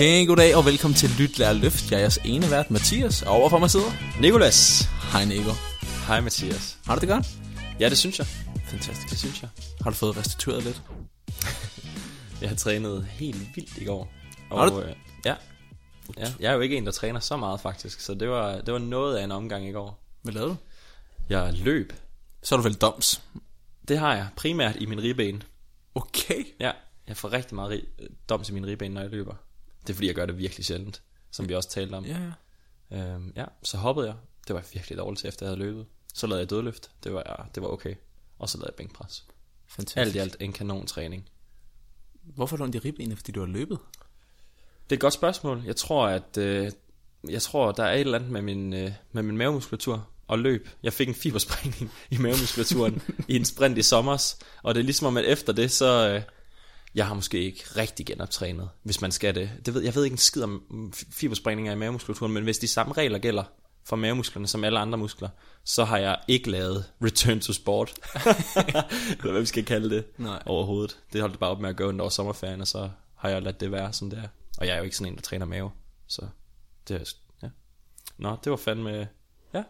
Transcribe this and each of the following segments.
Pæn goddag og velkommen til Lyt, Lær, Løft. Jeg er jeres ene vært, Mathias, og overfor mig sidder... Nikolas. Hej Nico. Hej Mathias. Har du det godt? Ja, det synes jeg. Fantastisk. Det synes jeg. Har du fået restitueret lidt? Jeg har trænet helt vildt i går. Og, Har du? øh, ja. ja. Jeg er jo ikke en, der træner så meget faktisk, så det var, det var noget af en omgang i går. Hvad lavede du? Jeg løb. Så er du vel doms. Det har jeg primært i min ribben. Okay. Ja, jeg får rigtig meget rig, dom til min ribben, når jeg løber. Det er fordi, jeg gør det virkelig sjældent, som vi også talte om. Ja, ja. Øhm, ja, så hoppede jeg. Det var virkelig dårligt efter jeg havde løbet. Så lavede jeg dødløft. Det var, det var okay. Og så lavede jeg bænkpres. Fantastisk. Alt i alt en kanon træning. Hvorfor lå de ribbenene? Fordi du har løbet? Det er et godt spørgsmål. Jeg tror, at øh, jeg tror, der er et eller andet med min, øh, med min mavemuskulatur og løb. Jeg fik en fibersprængning i mavemuskulaturen i en sprint i sommers, og det er ligesom om, at efter det, så... Øh, jeg har måske ikke rigtig genoptrænet, hvis man skal det. det ved, jeg ved ikke en skid om mm, fi- fibersprængninger i mavemuskulaturen, men hvis de samme regler gælder for mavemusklerne som alle andre muskler, så har jeg ikke lavet return to sport. Eller hvad vi skal kalde det Nej. overhovedet. Det holdt bare op med at gøre under sommerferien, og så har jeg ladet det være, som det er. Og jeg er jo ikke sådan en, der træner mave, så det er, ja. Nå, det var fandme, ja,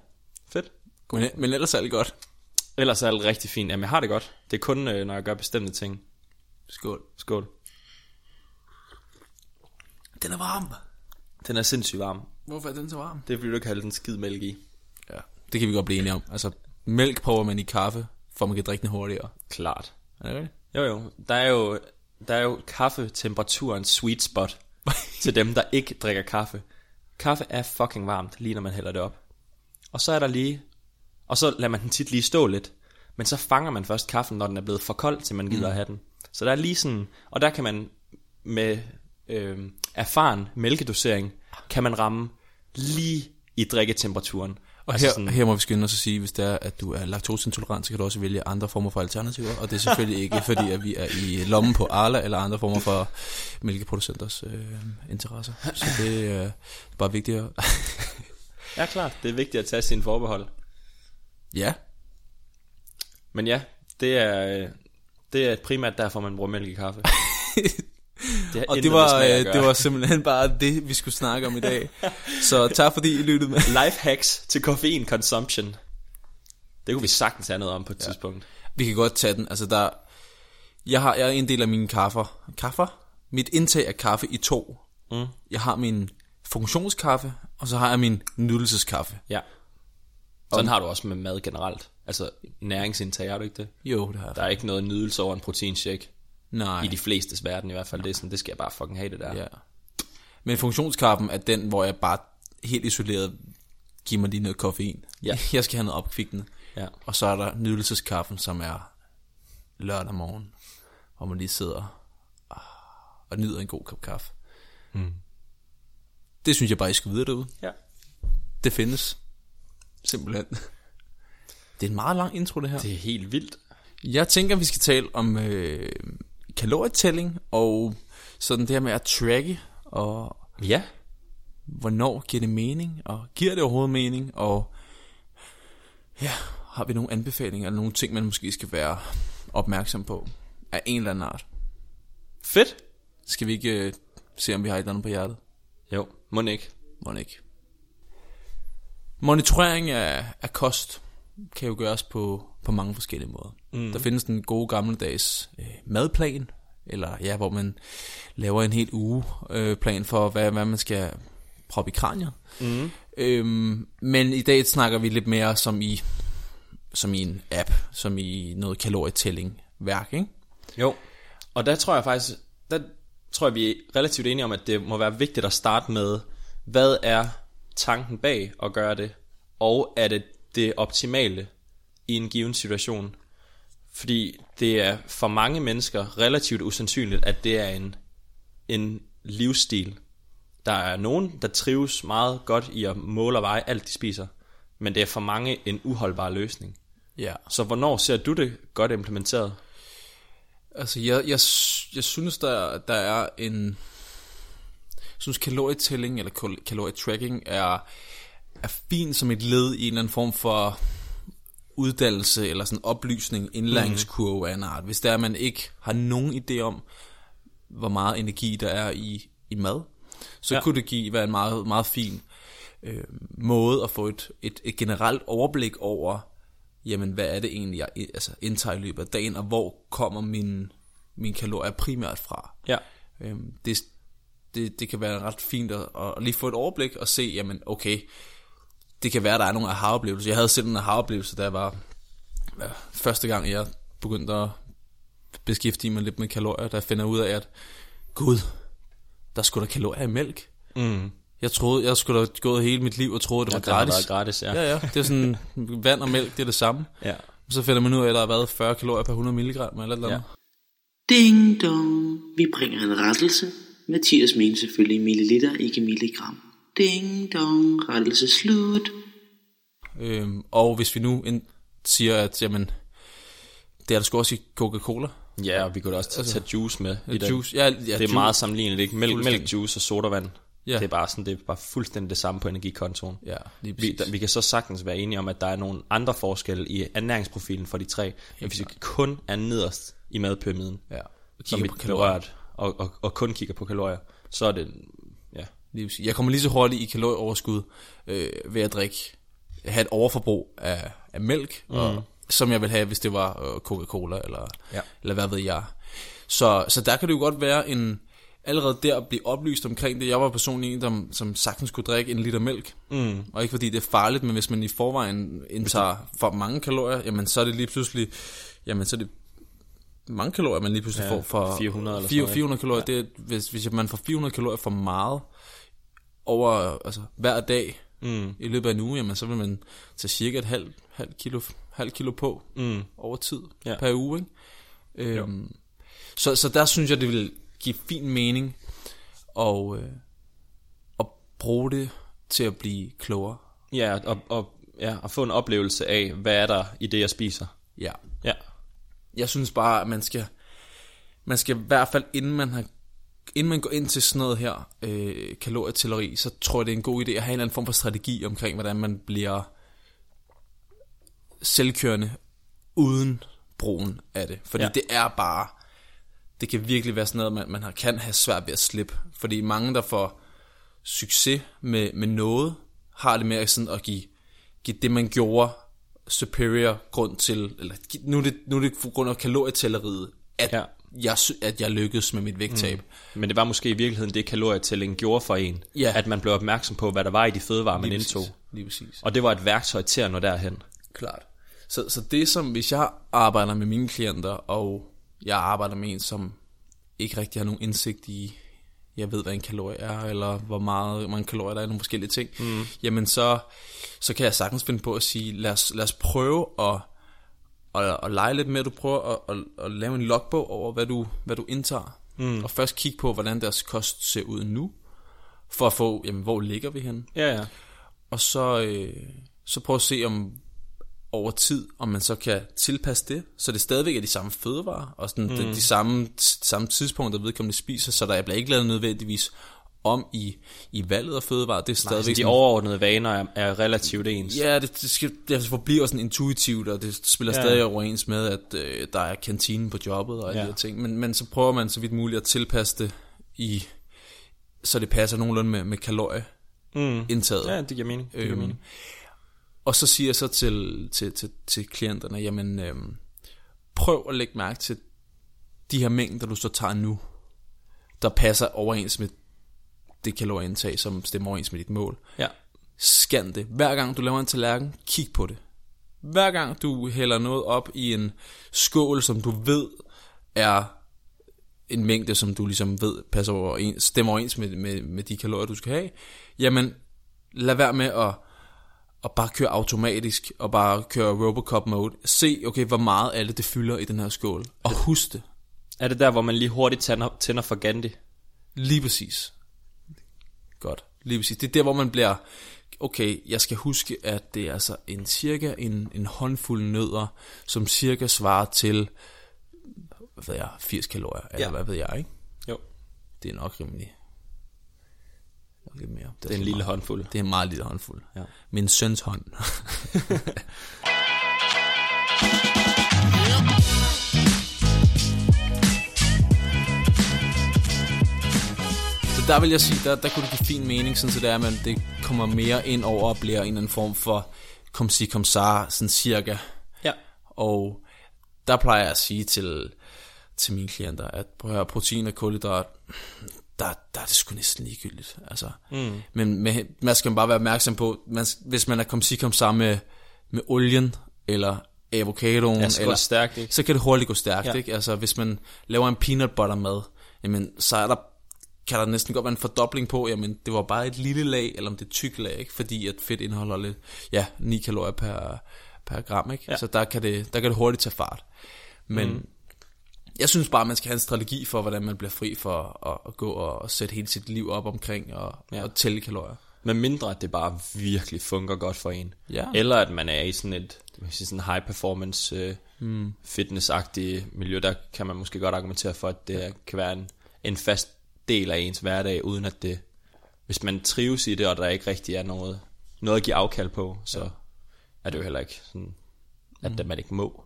fedt. Men, men ellers er det godt. Ellers er alt rigtig fint. Jamen, jeg har det godt. Det er kun, øh, når jeg gør bestemte ting. Skål. Skål. Den er varm. Den er sindssygt varm. Hvorfor er den så varm? Det er fordi, du ikke har hældt en skid mælk i. Ja, det kan vi godt blive enige om. Altså, mælk prøver man i kaffe, for man kan drikke den hurtigere. Klart. Er det rigtigt? Jo, jo. Der er jo, der er jo kaffetemperaturen sweet spot til dem, der ikke drikker kaffe. Kaffe er fucking varmt, lige når man hælder det op. Og så er der lige... Og så lader man den tit lige stå lidt. Men så fanger man først kaffen, når den er blevet for kold, til man gider mm. at have den. Så der er lige sådan... Og der kan man med øh, erfaren mælkedosering, kan man ramme lige i drikketemperaturen. Og her, sådan... her må vi skynde os at sige, hvis det er, at du er laktoseintolerant, så kan du også vælge andre former for alternativer. Og det er selvfølgelig ikke, fordi at vi er i lommen på Arla eller andre former for mælkeproducenters øh, interesser. Så det er øh, bare vigtigt at... Ja, klart. Det er vigtigt at tage sine forbehold. ja, Men ja, det er, øh, det er primært derfor, man bruger mælk i kaffe. Det og det var, øh, det var simpelthen bare det, vi skulle snakke om i dag. Så tak fordi I lyttede med. Life hacks til koffein consumption. Det kunne vi sagtens have noget om på et ja. tidspunkt. Vi kan godt tage den. Altså der, jeg har jeg er en del af mine kaffer. Kaffer? Mit indtag af kaffe i to. Mm. Jeg har min funktionskaffe, og så har jeg min nydelseskaffe. Ja. Sådan har du også med mad generelt. Altså næringsindtag, har du ikke det? Jo, det har jeg. Der er ikke noget nydelse over en proteinshake. Nej. I de flestes verden i hvert fald. Det er sådan, det skal jeg bare fucking have det der. Ja. Men funktionskaffen er den, hvor jeg bare helt isoleret giver mig lige noget koffein. Ja. Jeg skal have noget opkvikkende. Ja. Og så er der nydelseskaffen, som er lørdag morgen, hvor man lige sidder ah, og nyder en god kop kaffe. Mm. Det synes jeg bare, I skal vide derude. ja. Det findes. Simpelthen. Det er en meget lang intro, det her. Det er helt vildt. Jeg tænker, vi skal tale om øh, kalorietælling og sådan det her med at tracke, og Ja. hvornår giver det mening, og giver det overhovedet mening, og ja, har vi nogle anbefalinger, eller nogle ting, man måske skal være opmærksom på af en eller anden art. Fedt. Skal vi ikke øh, se, om vi har et eller andet på hjertet? Jo, må ikke. Må ikke. Monitorering af, af kost kan jo gøres på, på mange forskellige måder. Mm. Der findes den gode gammeldags øh, madplan, eller ja, hvor man laver en hel uge øh, plan for, hvad, hvad man skal proppe i kraniet. Mm. Øhm, men i dag snakker vi lidt mere som i, som i en app, som i noget kalorietælling værk, ikke? Jo. Og der tror jeg faktisk, der tror jeg, vi er relativt enige om, at det må være vigtigt at starte med, hvad er tanken bag at gøre det, og er det det optimale i en given situation. Fordi det er for mange mennesker relativt usandsynligt, at det er en, en livsstil. Der er nogen, der trives meget godt i at måle og veje alt, de spiser, men det er for mange en uholdbar løsning. Ja. Så hvornår ser du det godt implementeret? Altså, jeg, jeg, jeg synes, der, der er en... Jeg synes, kalorietælling eller kal- kalorietracking er, er fint som et led i en eller anden form for uddannelse eller sådan oplysning, indlæringskurve af en art. Hvis er, at man ikke har nogen idé om, hvor meget energi der er i, i mad, så Ja. kunne det give være en meget, meget fin øh, måde at få et, et, et generelt overblik over, jamen hvad er det egentlig, jeg altså, indtager i løbet af dagen, og hvor kommer mine, mine kalorier primært fra. Ja. Øhm, det, det, det kan være ret fint at, at lige få et overblik og se, jamen okay, det kan være, der er nogle aha-oplevelser. Jeg havde selv en aha-oplevelse, da jeg var ja, første gang, jeg begyndte at beskæftige mig lidt med kalorier, der finder ud af, at gud, der skulle der kalorier i mælk. Mm. Jeg troede, jeg skulle have gået hele mit liv og troede, det var Ja, det har gratis. gratis, ja. Ja, ja, det er sådan, vand og mælk, det er det samme. ja. Så finder man ud af, at der har været 40 kalorier per 100 milligram eller et eller andet. Ding dong. Vi bringer en rettelse. Mathias mener selvfølgelig milliliter, ikke milligram. Ding dong. Rettelse slut. Øhm, og hvis vi nu ind, siger, at jamen, det er der sgu også i Coca-Cola. Ja, og vi kunne da også tage, tage juice med i den. Juice, ja, ja, Det er juice. meget sammenligneligt, ikke? Mælk, mælk, juice og sodavand. Ja. Det er bare sådan, det er bare fuldstændig det samme på energikontoen. Ja, lige Vi, præcis. der, vi kan så sagtens være enige om, at der er nogle andre forskelle i ernæringsprofilen for de tre. Men hvis vi kun er nederst i madpyramiden, ja. Og som kigger vi på kalorier. berørt, og, og, og kun kigger på kalorier, så er det, Lige præcis. Jeg kommer lige så hurtigt i kalorieoverskud øh, ved at drikke, have et overforbrug af, af mælk, mm. og, som jeg vil have, hvis det var øh, Coca-Cola, eller, Ja. eller hvad ved jeg. Så, så der kan det jo godt være en, allerede der at blive oplyst omkring det. Jeg var personligt en, der, som sagtens kunne drikke en liter mælk. Mm. Og ikke fordi det er farligt, men hvis man i forvejen indtager for mange kalorier, jamen så er det lige pludselig, jamen så er det mange kalorier, man lige pludselig Ja, får for 400 eller sådan 400, noget, 400 kalorier. Ja. Det hvis, hvis man får 400 kalorier for meget over altså, hver dag mm. i løbet af en uge, jamen så vil man tage cirka et halvt halv kilo, halv kilo på mm, over tid Ja. per uge. Ikke? Øhm, så, så der synes jeg, det vil give fin mening og, øh, at bruge det til at blive klogere. ja, og, og, ja, og få en oplevelse af, hvad er der i det, jeg spiser. Ja. Ja, Jeg synes bare, at man skal, man skal i hvert fald, inden man har inden man går ind til sådan noget her, øh, kalorietælleri, så tror jeg, det er en god idé at have en eller anden form for strategi omkring, hvordan man bliver selvkørende uden brugen af det. Fordi Ja. det er bare, det kan virkelig være sådan noget, man, man kan have svært ved at slippe. Fordi mange, der får succes med, med noget, har det med at, sådan at give, give det, man gjorde, superior grund til, eller nu er det, nu er det på grund af kalorietælleriet, at, Ja. Jeg, at jeg lykkedes med mit vægttab. Mm. men det var måske i virkeligheden det, kalorietælling gjorde for en. Ja. At man blev opmærksom på, hvad der var i de fødevarer, man indtog. Lige præcis. Og det var et værktøj til at nå derhen. Klart. Så, så det som, hvis jeg arbejder med mine klienter, og jeg arbejder med en, som ikke rigtig har nogen indsigt i, jeg ved, hvad en kalorie er, eller hvor meget, mange kalorier der er i nogle forskellige ting, mm. jamen så, så kan jeg sagtens finde på at sige, lad os, lad os prøve at, at, at lege lidt med, at du prøver at, at, at lave en logbog over, hvad du, hvad du indtager, mm. og først kigge på, hvordan deres kost ser ud nu, for at få, jamen, hvor ligger vi henne? Ja, ja. Og så, øh, så prøv at se om over tid, om man så kan tilpasse det, så det stadigvæk er de samme fødevarer, og sådan mm. de, de samme, samme tidspunkter, vedkommende spiser, så der bliver ikke lavet nødvendigvis om i, i valget af fødevarer. Det er Altså, stadigvæk de sådan- overordnede vaner er, er relativt ens. Ja, det, det, skal, det forbliver sådan intuitivt, og det spiller Ja. stadig overens med, at øh, der er kantinen på jobbet og alle Ja. ja. de her ting. Men, men så prøver man så vidt muligt at tilpasse det, i, så det passer nogenlunde med, med kalorieindtaget. Mm. Ja, det giver mening. Det giver Øhm, mening. Og så siger jeg så til, til, til, til klienterne, jamen øhm, prøv at lægge mærke til de her mængder, du så tager nu, der passer overens med det kalorieindtag, som stemmer overens med dit mål. Ja. Scan det. Hver gang du laver en tallerken, kig på det. Hver gang du hælder noget op i en skål, som du ved er en mængde, som du ligesom ved passer overens, stemmer overens med, med, med de kalorier, du skal have, jamen lad være med at, at bare køre automatisk, og bare køre Robocop mode. Se, okay, hvor meget af det, det fylder i den her skål. Og husk det. Er det der, hvor man lige hurtigt tænder, tænder for Gandhi? Lige præcis. Godt. Lige præcis. Det er der, hvor man bliver, okay, jeg skal huske, at det er altså en cirka en, en håndfuld nødder, som cirka svarer til, hvad ved jeg, 80 kalorier, eller Ja. hvad ved jeg, ikke? Jo. Det er nok rimelig, lidt mere. Det er en lille håndfuld. Det er en meget lille håndfuld. Ja. Min søns hånd. der vil jeg sige, der, der kunne det give fin mening, sådan så det er, at man, det kommer mere ind over og bliver en eller anden form for kom si kom sa, sådan cirka. Ja. Og der plejer jeg at sige til, til mine klienter, at prøv at høre, protein og kulhydrat, der, der er det sgu næsten ligegyldigt. Altså. Mm. Men med, man skal bare være opmærksom på, man, hvis man er kom si kom sa med, med olien, eller avocadoen, Ja, så går eller, stærkt, ikke? så kan det hurtigt gå stærkt. Ja. Ikke? Altså, hvis man laver en peanut butter mad, jamen, så er der, kan der næsten godt være en fordobling på, jamen, det var bare et lille lag, eller om det er tyk lag, ikke? fordi at fedt indeholder lidt, ja, 9 kalorier per, per gram, ikke? Ja. Så der kan, det, der kan det hurtigt tage fart. Men mm. jeg synes bare, man skal have en strategi for, hvordan man bliver fri for at, at gå og, og sætte hele sit liv op omkring og, Ja. og tælle kalorier. Men mindre, at det bare virkelig fungerer godt for en. Ja. Eller at man er i sådan et sådan high performance øh, mm. fitness-agtigt miljø, der kan man måske godt argumentere for, at det ja. kan være en, en fast del af ens hverdag, uden at det, hvis man trives i det, og der ikke rigtig er noget, noget at give afkald på, så ja. er det jo heller ikke sådan, at mm. man ikke må.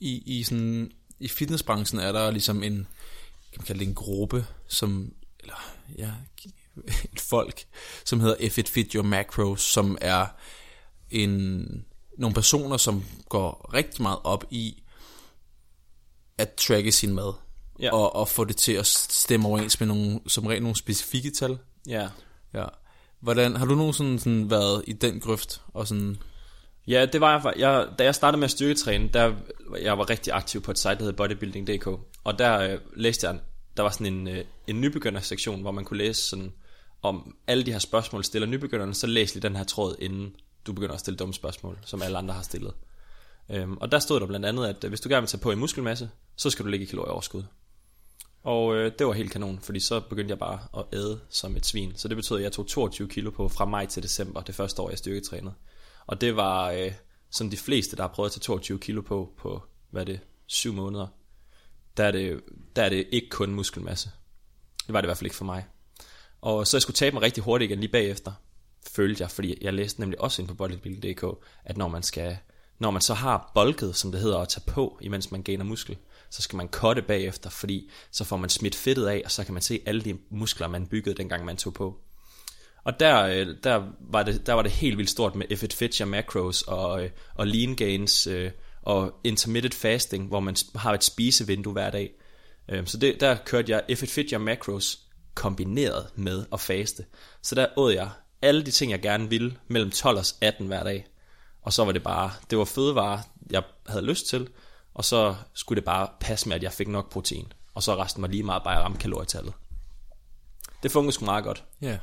i, i, sådan, i fitnessbranchen er der ligesom en, kan man kalde det en gruppe, som, eller ja, et folk, som hedder If It Fit Your Macros, som er en, nogle personer, som går rigtig meget op i at tracke sin mad. Ja. Og, og få det til at stemme overens med nogle, som regel nogle specifikke tal. Ja. Ja. Hvordan, har du nogensinde sådan været i den grøft? Og sådan, Ja, det var jeg, jeg Da jeg startede med at styrketræne, der jeg var rigtig aktiv på et site, der hedder bodybuilding.dk. Og der øh, læste jeg, der var sådan en, øh, en nybegyndersektion, hvor man kunne læse sådan, om alle de her spørgsmål stiller nybegynderne, så læs lige den her tråd, inden du begynder at stille dumme spørgsmål, som alle andre har stillet. Øhm, og der stod der blandt andet, at hvis du gerne vil tage på i muskelmasse, så skal du ligge i kalorieoverskud. Og øh, det var helt kanon, fordi så begyndte jeg bare at æde som et svin. Så det betød, at jeg tog 22 kilo på fra maj til december, det første år, jeg styrketrænede. Og det var øh, som de fleste, der har prøvet at tage 22 kilo på, på hvad er det, syv måneder. Der er, det, der er det ikke kun muskelmasse. Det var det i hvert fald ikke for mig. Og så jeg skulle tabe mig rigtig hurtigt igen lige bagefter, følte jeg, fordi jeg læste nemlig også ind på bodybuilding.dk, at når man skal, når man så har bolket, som det hedder, at tage på, imens man gainer muskel, så skal man kotte bagefter, fordi så får man smidt fedtet af, og så kan man se alle de muskler, man byggede, dengang man tog på. Og der, øh, der, var det, der var det helt vildt stort med if it fits your macros og, øh, og lean gains øh, og intermittent fasting, hvor man har et spisevindue hver dag. Øhm, så det, der kørte jeg if it fits your macros kombineret med at faste. Så der åd jeg alle de ting, jeg gerne ville mellem 12 og 18 hver dag. Og så var det bare, det var fødevarer, jeg havde lyst til, og så skulle det bare passe med, at jeg fik nok protein. Og så resten var lige meget bare at ramme kalorietallet. Det fungerede sgu meget godt. ja.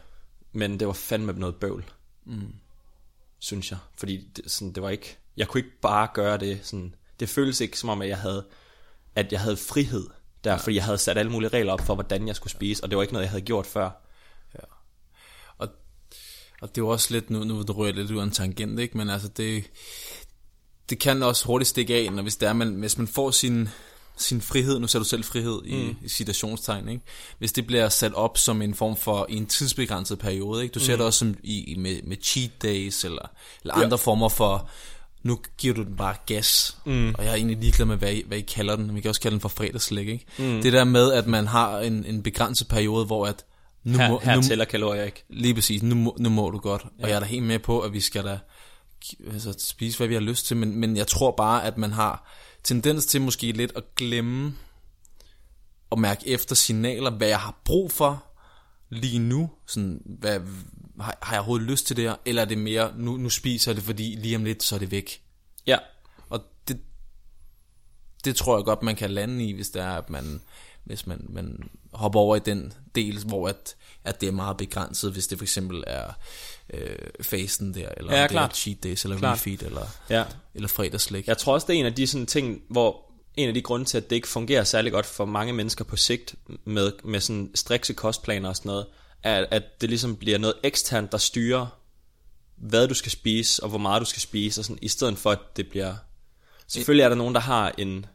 Men det var fandme noget bøvl. Mm. Synes jeg. Fordi det, sådan, det var ikke... Jeg kunne ikke bare gøre det sådan... Det føltes ikke som om, at jeg havde, at jeg havde frihed der, ja. fordi jeg havde sat alle mulige regler op for, hvordan jeg skulle spise, og det var ikke noget, jeg havde gjort før. Og, og det jo også lidt, nu, nu rører jeg lidt ud af en tangent, ikke? men altså det, det kan også hurtigt stikke af, når hvis, det er, man, hvis man får sin, sin frihed, nu ser du selv frihed i, mm. i citationstegn, ikke? hvis det bliver sat op som en form for en tidsbegrænset periode, ikke? du ser mm. det også som i, med, med cheat days, eller, eller andre Ja. former for, nu giver du den bare gas, mm. og jeg er egentlig ligeglad med, hvad I, hvad I kalder den, vi kan også kalde den for fredagslæg, ikke? Mm. Det der med, at man har en, en begrænset periode, hvor at nu Her, må, her nu, tæller kalorier ikke. Lige præcis, nu nu må du godt. Ja. Og jeg er da helt med på, at vi skal da altså, spise, hvad vi har lyst til, men, men jeg tror bare, at man har tendens til måske lidt at glemme at mærke efter signaler, hvad jeg har brug for lige nu. Sådan, hvad, har, har jeg overhovedet lyst til det her? Eller er det mere, nu, nu spiser jeg det, fordi lige om lidt, så er det væk. Ja, Og det, det tror jeg godt, man kan lande i, hvis det er, at man, hvis man, man hopper over i den del, hvor at, at det er meget begrænset, hvis det for eksempel er øh, fasten der, eller Ja, om det klart. er cheat days, eller Klart. refeed, eller, ja. eller fredagslæg. Jeg tror også, det er en af de sådan ting, hvor en af de grunde til, at det ikke fungerer særlig godt for mange mennesker på sigt med, med sådan strikse kostplaner og sådan noget, er, at det ligesom bliver noget eksternt, der styrer, hvad du skal spise, og hvor meget du skal spise, og sådan, i stedet for, at det bliver... Selvfølgelig er der nogen, der har en,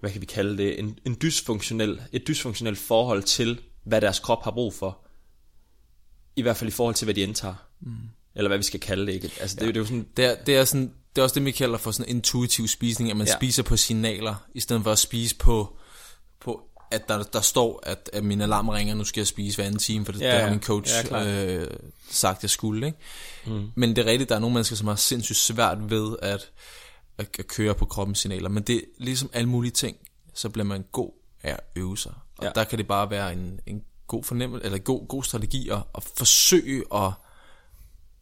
hvad kan vi kalde det, en, en dysfunktionel, et dysfunktionelt forhold til, hvad deres krop har brug for. I hvert fald i forhold til, hvad de indtager. Mm. Eller hvad vi skal kalde det, ikke? Altså, det, ja. det er jo sådan, Det er, det er, sådan, det er også det, vi kalder for sådan intuitiv spisning, at man Ja. spiser på signaler, i stedet for at spise på, på at der, der står, at, at min alarm ringer, nu skal jeg spise hver anden time, for det, Ja, det har min coach Ja, øh, sagt, jeg skulle. Ikke? Mm. Men det er rigtigt, der er nogle mennesker, som har sindssygt svært ved at, at, at køre på kroppens signaler. Men det er ligesom alle mulige ting, så bliver man god af at øve sig. Og ja. der kan det bare være en, en god fornemmelse, eller god, god strategi at, at forsøge at,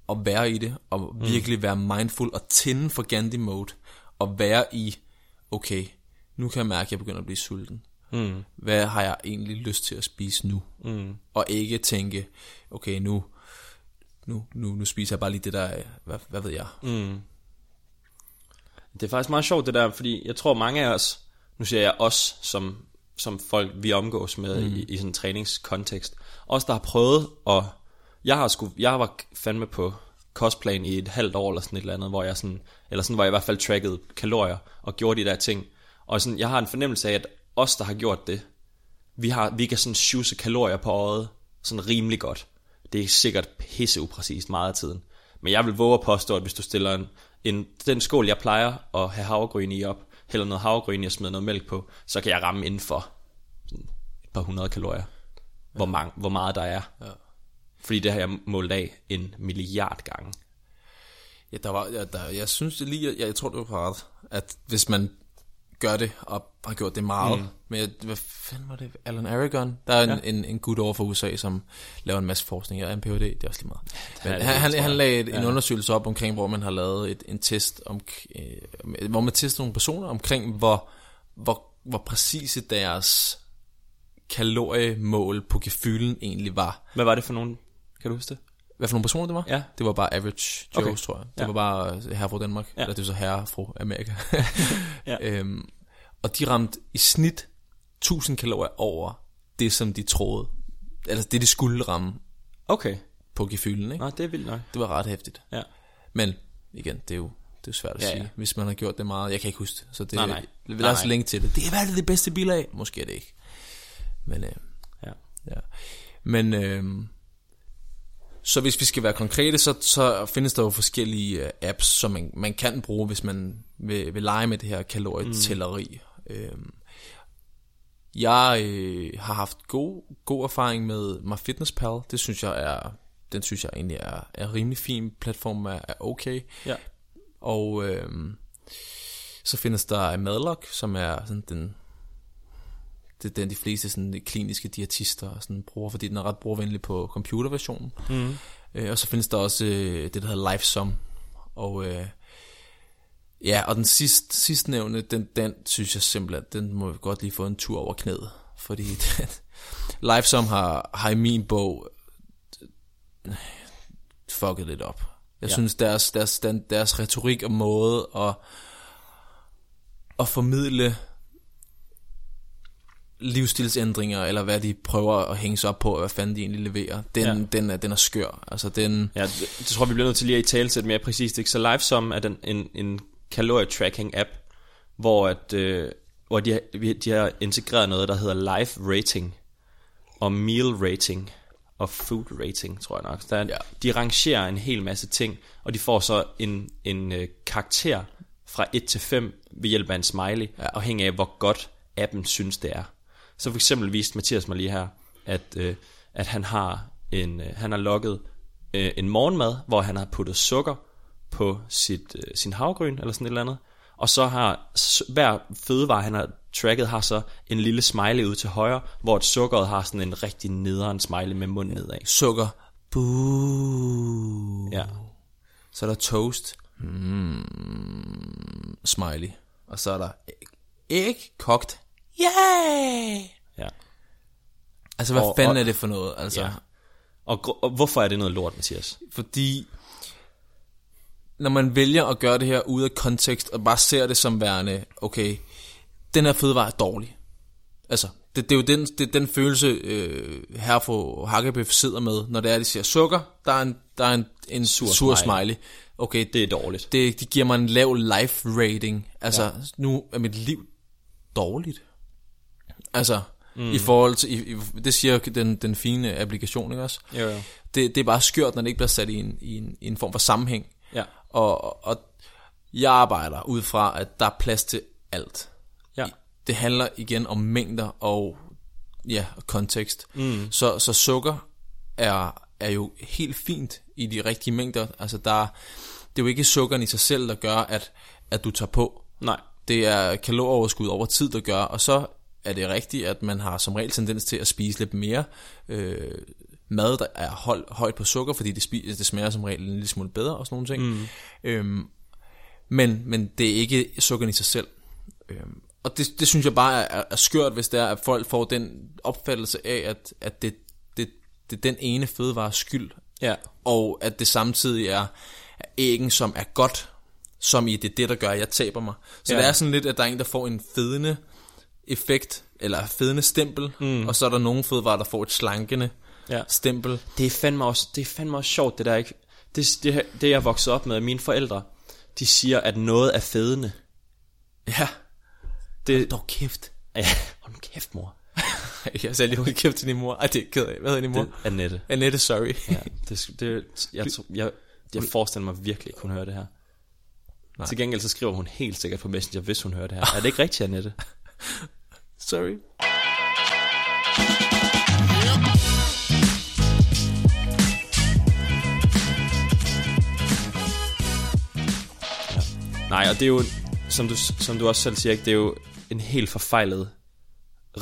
at være i det, og virkelig være mindful og tænde for Gandhi mode, og være i, okay, nu kan jeg mærke, at jeg begynder at blive sulten. Mm. Hvad har jeg egentlig lyst til at spise nu? Mm. Og ikke tænke, okay, nu, nu, nu, nu spiser jeg bare lige det der, hvad, hvad ved jeg? Mm. Det er faktisk meget sjovt det der, fordi jeg tror mange af os, nu siger jeg os, som, som folk vi omgås med mm. i, i sådan en træningskontekst, os der har prøvet, og jeg har sgu, jeg var fandme på kostplan i et halvt år eller sådan et eller andet, hvor jeg sådan, eller sådan, hvor jeg i hvert fald trackede kalorier og gjorde de der ting. Og sådan, jeg har en fornemmelse af, at os, der har gjort det, vi, har, vi kan sådan sjuse kalorier på øjet sådan rimelig godt. Det er sikkert pisse upræcist meget af tiden. Men jeg vil våge at påstå, at hvis du stiller en, en, den skål, jeg plejer at have havregryn i op, hælder noget havregryn og smider noget mælk på, så kan jeg ramme inden for sådan et par hundrede kalorier. Hvor, mange, hvor meget der er. Ja. Fordi det har jeg målt af en milliard gange. Ja, der var, ja, der, jeg synes det lige, jeg, jeg tror det var ret, at hvis man gør det, og har gjort det meget, mm. men hvad fanden var det, Alan Aragon, der er en, Ja. en, en gut over for USA, som laver en masse forskning, jeg er en Ph.D., det er også lige meget. Men han, han, han lagde et, en Ja. undersøgelse op omkring, hvor man har lavet et, en test, om, øh, hvor man tester nogle personer omkring, hvor, hvor, hvor præcise deres kaloriemål på gefylen egentlig var. Hvad var det for nogen? Kan du huske det? Hvad for nogle personer det var? Ja. Det var bare average Joes, Okay. tror jeg. Det Ja. var bare herre fra Danmark. Ja. Eller det var så herre fra Amerika. Ja. øhm, og de ramte i snit 1000 kalorier over det, som de troede. Eller det, de skulle ramme Okay. på gefylen. Ikke? Nå, det er vildt nok. Det var ret hæftigt. Ja. Men igen, det er jo, det er jo svært at Ja, ja, ja. sige, hvis man har gjort det meget. Jeg kan ikke huske det, så det, Nej, nej. lad Nej, nej. længe til det. Det er hvad er det, det bedste bil af? Måske er det ikke. Men, øh, Ja. ja. Men øh, så hvis vi skal være konkrete, så, så findes der jo forskellige øh, apps, som man, man kan bruge, hvis man vil, vil lege med det her kalorietælleri. Mm. Øh, jeg øh, har haft god, god erfaring med MyFitnessPal. Det synes jeg er, den synes jeg egentlig er, er rimelig fin. Platformen er, er okay. Ja. Og øhm, så findes der Madlock, som er sådan den, det er den de fleste sådan, kliniske diætister sådan, bruger, fordi den er ret brugervenlig på computerversionen. Mm. Øh, og så findes der også øh, det, der hedder LifeSum. Og øh, ja, og den sidste, sidste nævne, den, den synes jeg simpelthen, den må vi godt lige få en tur over knæet. Fordi den, LifeSum har, har i min bog øh, fucket lidt op. Jeg Ja. synes, deres, deres, den, deres retorik og måde at, at formidle livsstilsændringer, eller hvad de prøver at hænge sig op på, og hvad fanden de egentlig leverer, den, Ja. den, er, den er skør. Altså, den, Ja, det, det tror vi bliver nødt til lige at i tale sætte mere præcist. Ikke? Så LiveSum er den, en, en calorie-tracking app, hvor, at, øh, hvor de, har, de har integreret noget, der hedder life rating, og meal rating, og food rating, tror jeg nok. Der er, ja. De rangerer en hel masse ting, og de får så en, en øh, karakter fra 1 til 5 ved hjælp af en smiley. Ja. afhængig af, hvor godt appen synes, det er. Så for eksempel viste Mathias mig lige her, at, øh, at han har en, øh, han har logget øh, en morgenmad, hvor han har puttet sukker på sit, øh, sin havgryn, eller sådan et eller andet. Og så har hver fødevare, han har tracket, har så en lille smiley ud til højre, hvor et sukkeret har sådan en rigtig nederen smiley med munden nedad. sukker. Boo. Ja. Så er der toast. Mm, smiley. Og så er der æg, æg kogt. Yay! ja. Altså, hvad Og- fanden og- er det for noget? Altså, ja. Og, og hvorfor er det noget lort, Mathias? Fordi når man vælger at gøre det her ude af kontekst, og bare ser det som værende, okay, den her fødevare er dårlig. Altså, det, det er jo den, det er den følelse, øh, her for Hakkebøf sidder med, når det er, de siger sukker, der er en, der er en, en sur, sur smiley. smiley. Okay, Det er dårligt. det, de giver mig en lav life rating. Altså, ja. nu er mit liv dårligt. Altså, mm. i forhold til, i, i, det siger den, den fine applikation, ikke også? Jo, jo. Det, det er bare skørt, når det ikke bliver sat i en, i en, i en form for sammenhæng. Ja. Og, og jeg arbejder ud fra, at der er plads til alt. Ja. Det handler igen om mængder, og ja, kontekst. Mm. Så, så sukker er, er jo helt fint i de rigtige mængder. Altså der, det er jo ikke sukkeren i sig selv, der gør, at, at du tager på. Nej. Det er kalorieoverskud over tid, der gør, og så er det rigtigt, at man har som regel tendens til at spise lidt mere øh, mad, der er hold, højt på sukker, fordi det, spiser, det smager som regel en lille smule bedre og sådan nogle ting. Mm. Øhm, men, men det er ikke sukkeren i sig selv. Øhm, og det, det synes jeg bare er, er skørt, hvis det er, at folk får den opfattelse af, at, at det, det, det er den ene fødevare skyld, Ja. og at det samtidig er, er æggen, som er godt, som i det er det, der gør, at jeg taber mig. Så ja. det er sådan lidt, at der er en, der får en fedende effekt, eller fedende stempel, mm. og så er der nogle fødevarer, der får et slankende Ja. stempel. Det er fandme også, det er fandme også sjovt, det der, ikke? Det, det, det jeg er vokset op med, mine forældre, de siger, at noget er fedende. Ja, Det, dog kæft. ja, hold kæft, mor. Jeg sagde lige, hold kæft til din mor. Ej, det er ked af. Hvad hedder din mor? Det, Annette. Annette, sorry. Ja, det, det, jeg, tror- jeg, jeg forestiller mig virkelig ikke, hun hører det her. Nej. Til gengæld så skriver hun helt sikkert på Messenger, hvis hun hører det her. Er det ikke rigtigt, Annette? sorry. Nej, og det er jo, som du, som du også selv siger, det er jo en helt forfejlet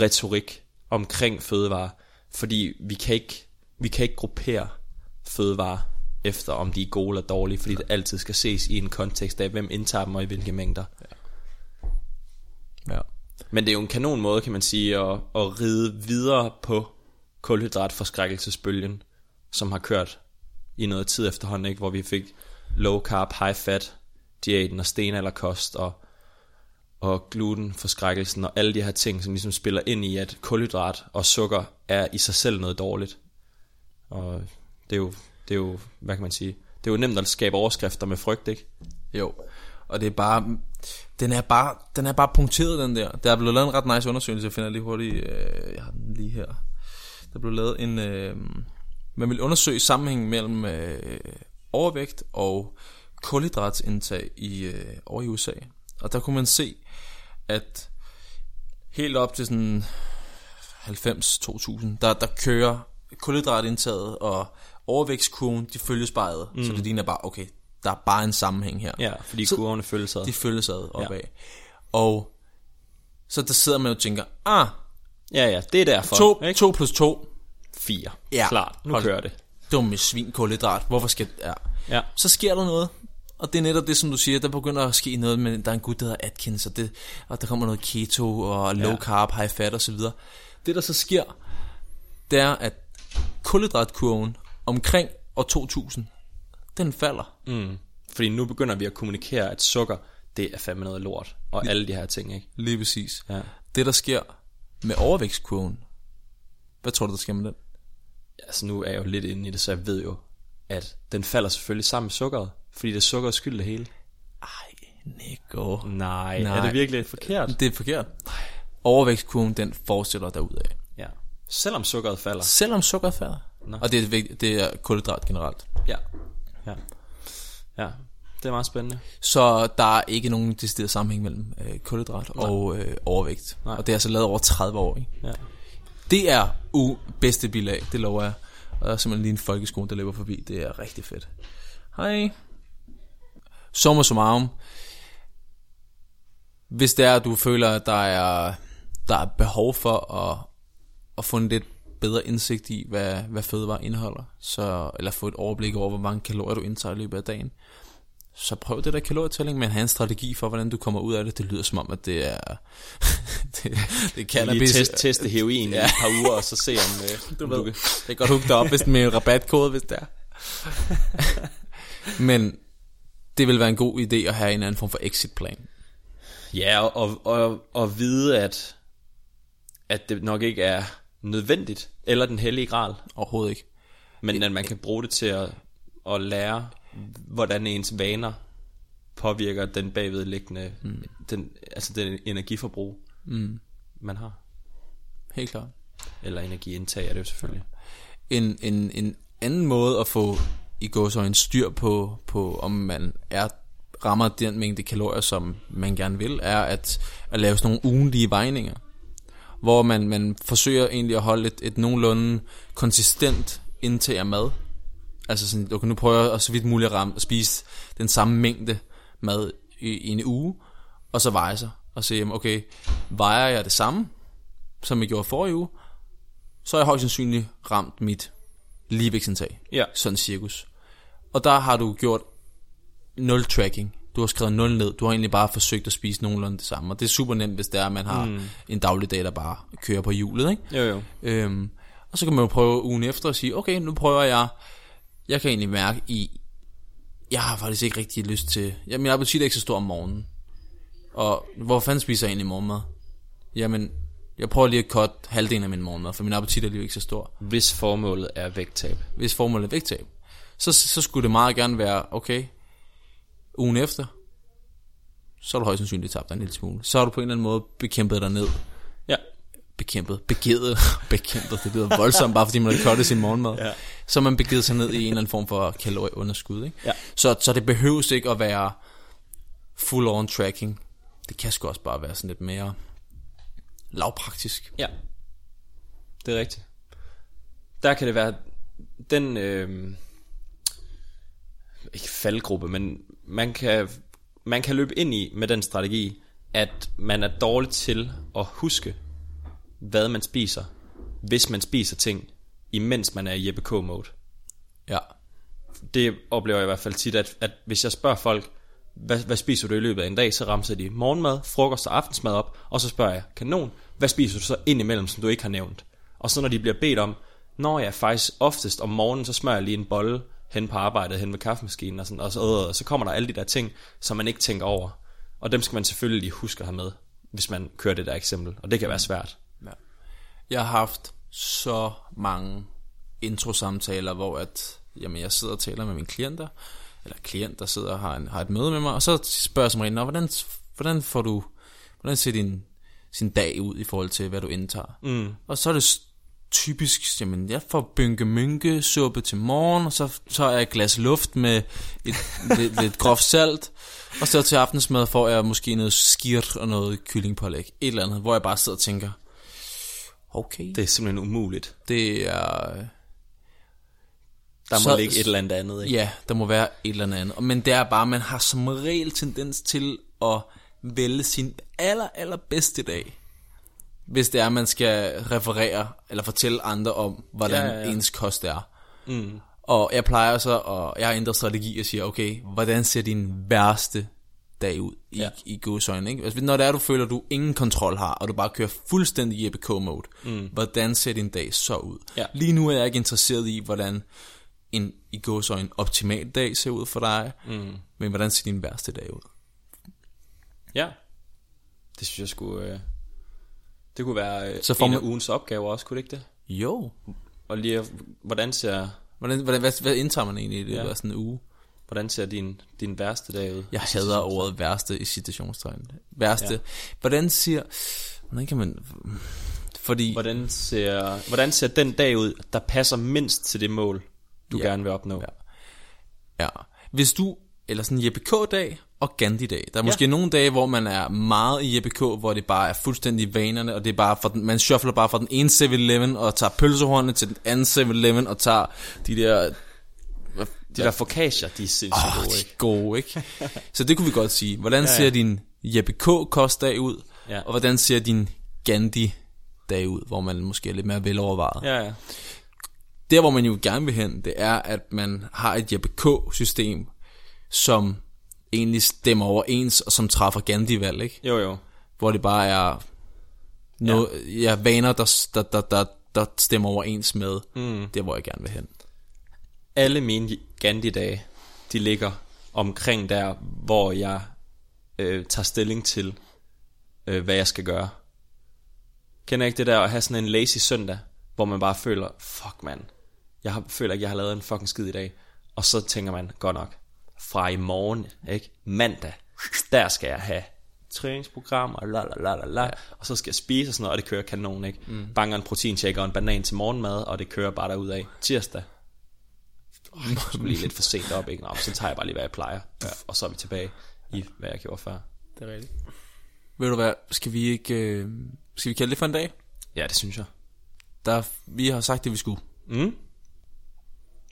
retorik omkring fødevarer, fordi vi kan ikke, vi kan ikke gruppere fødevarer efter, om de er gode eller dårlige, fordi det altid skal ses i en kontekst af, hvem indtager dem og i hvilke mængder. Ja. Men det er jo en kanon måde, kan man sige, at, at ride videre på kulhydratforskrækkelsesbølgen, som har kørt i noget tid efterhånden, ikke? hvor vi fik low carb, high fat diæten og stenalderkost og, og glutenforskrækkelsen og alle de her ting, som ligesom spiller ind i, at kulhydrat og sukker er i sig selv noget dårligt. Og det er jo, det er jo hvad kan man sige, det er jo nemt at skabe overskrifter med frygt, ikke? Jo, og det er bare, den er bare, den er bare punkteret, den der. Der er blevet lavet en ret nice undersøgelse, jeg finder lige hurtigt, øh, jeg har den lige her. Der blev lavet en, øh, man vil undersøge sammenhængen mellem øh, overvægt og kulhydratindtag i, øh, over i USA. Og der kunne man se, at helt op til sådan 90-2000, der, der kører kulhydratindtaget og overvægtskurven, de følges bare ad. Mm. Så det ligner bare, okay, der er bare en sammenhæng her. Ja, fordi Så- kurverne følges ad. De følges ad opad. Ja. Og så der sidder man og tænker, ah, Ja, ja, det er derfor. 2 ikke? 2 plus 2, Fire. Ja. Klart, nu Hold- kører det. dumme svin kulhydrat, hvorfor skal ja. Ja. Så sker der noget, og det er netop det, som du siger, der begynder at ske noget med, der er en gut, der hedder Atkins, og, det, og der kommer noget keto, og low carb, high fat videre. Det, der så sker, det er, at kulhydratkurven omkring år 2000, den falder. Mm. Fordi nu begynder vi at kommunikere, at sukker, det er fandme noget lort. Og alle de her ting, ikke? Lige præcis. Ja. Det, der sker med overvægtskurven, hvad tror du, der sker med den? Altså nu er jeg jo lidt inde i det, så jeg ved jo, at den falder selvfølgelig sammen med sukkeret. Fordi det er sukkerets skyld det hele. Ej, Nico. Nej, Nej. er det virkelig forkert? Det er forkert. Overvægtskurven, den fortsætter derudad. Ja. Selvom sukkeret falder. Selvom sukker falder. Nå. Og det er, vigtigt, det er kulhydrat generelt. Ja. Ja. Ja, det er meget spændende. Så der er ikke nogen decideret sammenhæng mellem øh, kulhydrat og øh, overvægt. Nej. Og det er altså lavet over 30 år. Ikke? Ja. Det er u bedste bilag, det lover jeg. Og der er simpelthen lige en folkeskole, der løber forbi. Det er rigtig fedt. Hej. Summa summarum. Hvis det er, at du føler, at der er, der er behov for at, at få en lidt bedre indsigt i, hvad, hvad fødevare indeholder, så, eller få et overblik over, hvor mange kalorier du indtager i løbet af dagen, så prøv det der kalorietælling, men have en strategi for, hvordan du kommer ud af det. Det lyder som om, at det er, det, det er Lige cannabis. test, teste heroin ja. i et par uger, og så se om, øh, Du om ved, du kan... det kan godt hugge dig op hvis med en rabatkode, hvis det er. Men det vil være en god idé at have en anden form for exit-plan. Ja, og, og, og, og vide, at, at det nok ikke er nødvendigt, eller den hellige gral, Overhovedet ikke. men at man kan bruge det til at, at lære, hvordan ens vaner påvirker den bagvedliggende, mm. den, altså den energiforbrug, mm. man har. Helt klart. Eller energiindtag er det jo selvfølgelig. En, en, en anden måde at få i går så en styr på, på, om man er rammer den mængde kalorier, som man gerne vil, er at, at lave sådan nogle ugenlige vejninger. hvor man, man forsøger egentlig at holde et, et nogenlunde konsistent indtag af mad. Altså sådan, okay, nu prøver jeg så vidt muligt at, ramme, at spise den samme mængde mad i, i en uge, og så veje sig, og se, okay, vejer jeg det samme, som jeg gjorde forrige uge, så har jeg højst sandsynligt ramt mit ligevægtsindtag. Ja. Sådan cirkus. Og der har du gjort nul tracking. Du har skrevet nul ned. Du har egentlig bare forsøgt at spise nogenlunde det samme. Og det er super nemt, hvis det er, at man har mm. en dagligdag, der bare kører på hjulet. Ikke? Jo, jo. Øhm, og så kan man jo prøve ugen efter at sige, okay, nu prøver jeg, jeg kan egentlig mærke i, jeg har faktisk ikke rigtig lyst til, ja, min appetit er ikke så stor om morgenen. Og hvor fanden spiser jeg egentlig morgenmad? Jamen, jeg prøver lige at cut halvdelen af min morgenmad, for min appetit er lige ikke så stor. Hvis formålet er vægttab. Hvis formålet er vægttab. Så, så skulle det meget gerne være, okay, ugen efter, så har du højst sandsynligt tabt dig en lille smule. Så har du på en eller anden måde bekæmpet dig ned. Ja. Bekæmpet, begivet, bekæmpet, det lyder voldsomt, bare fordi man har cuttet sin morgenmad. Ja. Så man begivet sig ned i en eller anden form for kalorieunderskud. Ikke? Ja. Så, så det behøves ikke at være full on tracking. Det kan sgu også bare være sådan lidt mere lavpraktisk. Ja. Det er rigtigt. Der kan det være den øh, ikke faldgruppe, men man kan man kan løbe ind i med den strategi, at man er dårlig til at huske, hvad man spiser, hvis man spiser ting, imens man er i Jeppe K-mode. Ja. Det oplever jeg i hvert fald tit, at, at hvis jeg spørger folk, hvad, hvad spiser du i løbet af en dag, så ramser de morgenmad, frokost og aftensmad op, og så spørger jeg, kanon, hvad spiser du så indimellem, som du ikke har nævnt? Og så når de bliver bedt om, når jeg faktisk oftest om morgenen, så smører jeg lige en bolle hen på arbejdet, hen ved kaffemaskinen og sådan, og så, og så kommer der alle de der ting, som man ikke tænker over. Og dem skal man selvfølgelig lige huske at have med, hvis man kører det der eksempel, og det kan være svært. Ja. Jeg har haft så mange intro-samtaler, hvor at, jamen, jeg sidder og taler med mine klienter, eller klient, der sidder og har, en, har et møde med mig, og så spørger jeg som regel, "Nå, hvordan, hvordan får du, hvordan ser din, sin dag ud i forhold til, hvad du indtager? Mm. Og så er det typisk, jamen, jeg får bynke mynke suppe til morgen, og så tager jeg et glas luft med et, lidt, lidt groft salt, og så til aftensmad får jeg måske noget skirt og noget kyllingpålæg, et eller andet, hvor jeg bare sidder og tænker, okay, det, er simpelthen umuligt. det er... Der må Så- ligge et eller andet andet, ikke? Ja, der må være et eller andet. Men det er bare, man har som regel tendens til at vælge sin aller, aller bedste dag. Hvis det er, man skal referere eller fortælle andre om, hvordan Ja, ja, ens kost er. Mm. Og jeg plejer så, og jeg har ændret strategi og siger, okay, hvordan ser din værste dag ud i, Ja. i godsøjne, ikke? Altså, når det er, du føler, du ingen kontrol har, og du bare kører fuldstændig Jeppe K-mode, mm. hvordan ser din dag så ud? Ja. Lige nu er jeg ikke interesseret i, hvordan en i gåsøjne optimal dag ser ud for dig, mm. men hvordan ser din værste dag ud? Ja. Det synes jeg skulle... Øh, det kunne være øh, Så får en af ugens opgaver også, kunne det ikke det? Jo. Og lige, hvordan ser, Hvordan, hvordan, hvad, hvad indtager man egentlig i det Ja. ja. sådan en uge? hvordan ser din, din værste dag ud? Jeg hader ordet værste i citationstegn. Værste. Ja. Hvordan siger... Hvordan kan man... Fordi... Hvordan ser, hvordan ser den dag ud, der passer mindst til det mål, du Ja. gerne vil opnå? Ja. Ja. Hvis du, eller sådan en Jeppe K-dag og Gandhi-dag. Der er måske nogle dage, hvor man er meget i Jeppe K, hvor det bare er fuldstændig vanerne, og det er bare for den, man shuffler bare fra den ene 7-Eleven og tager pølsehornene til den anden 7-Eleven og tager de der... De der focaccia, de er sindssygt Åh, gode, de ikke? er gode, ikke? Så det kunne vi godt sige. Hvordan Ja, ja, ja. ja. ser din Jeppe K-kostdag ud? Ja. Og hvordan ser din Gandhi-dag ud, hvor man måske er lidt mere velovervejet? Ja, ja. der hvor man jo gerne vil hen, det er, at man har et Jeppe K-system, som egentlig stemmer overens, og som træffer Gandhi-valg, ikke? Jo, jo. Hvor det bare er noget, ja. Ja, vaner, der, der, der, der, der stemmer overens med mm. der, hvor jeg gerne vil hen. Alle mine Gandhi-dage, de ligger omkring der, hvor jeg øh, tager stilling til, øh, hvad jeg skal gøre. Kender ikke det der at have sådan en lazy søndag, hvor man bare føler, fuck man, jeg har, føler ikke, jeg har lavet en fucking skid i dag. Og så tænker man, godt nok, fra i morgen, ikke? Mandag, der skal jeg have træningsprogram og la la la la la, og så skal jeg spise og sådan noget, og det kører kanon, ikke? Mm. Banger en proteinshake og en banan til morgenmad, og det kører bare derud af. Tirsdag, oh, skulle lige lidt for sent op, ikke? Nå, så tager jeg bare lige, hvad jeg plejer, ja. og så er vi tilbage i, hvad jeg gjorde før. Det er rigtigt. Ved du hvad, skal vi ikke, øh, skal vi kalde det for en dag? Ja, det synes jeg. Der, vi har sagt det, vi skulle. Mm.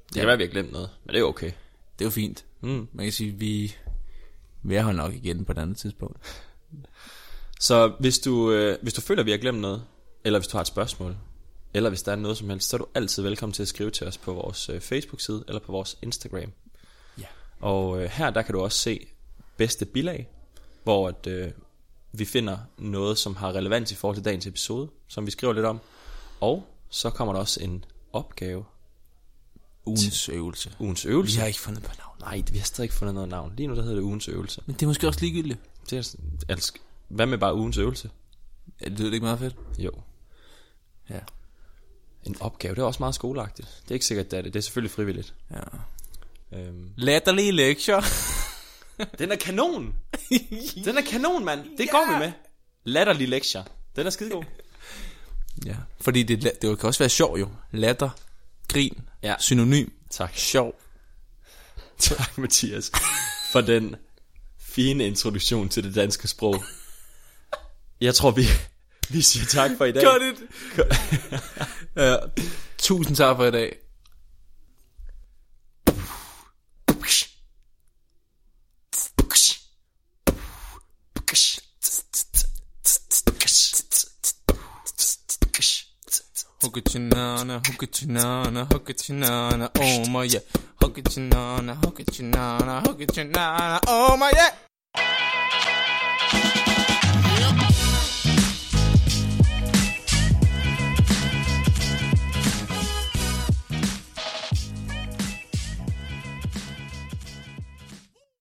Det kan være, vi har glemt noget, men det er okay. Det er jo fint. Mm. Man kan sige, vi, vi er her nok igen på et andet tidspunkt. Så hvis du, øh, hvis du føler, at vi har glemt noget, eller hvis du har et spørgsmål, eller hvis der er noget som helst, så er du altid velkommen til at skrive til os på vores øh, Facebook-side, eller på vores Instagram. Ja. Og øh, her, der kan du også se bedste bilag, hvor at, øh, vi finder noget, som har relevans i forhold til dagens episode, som vi skriver lidt om. Og så kommer der også en opgave, Ugens øvelse. ugens Vi øvelse. har ikke fundet på navn. Nej, vi har stadig ikke fundet noget navn. Lige nu der hedder det ugens øvelse. Men det er måske også ligegyldigt. Det er, altså, hvad med bare ugens øvelse? Ja, det lyder ikke meget fedt. Jo. Ja. En opgave, det er også meget skoleagtigt. Det er ikke sikkert, det er det. Det er selvfølgelig frivilligt. ja. Øhm. Latterlige lektier. Den er kanon! Den er kanon, mand! Det går vi med. Latterlige lektier. Den er skidegod. ja. Fordi det, det kan også være sjov jo. Latter, grin, Ja. synonym, Tak. sjov. Tak, Mathias, for den fine introduktion til det danske sprog. Jeg tror, vi, vi siger tak for i dag. Got it. ja. Tusind tak for i dag. Hokachinana, hokachinana, nana, oh my yeah. Hokachinana, hokachinana, nana, oh my yeah.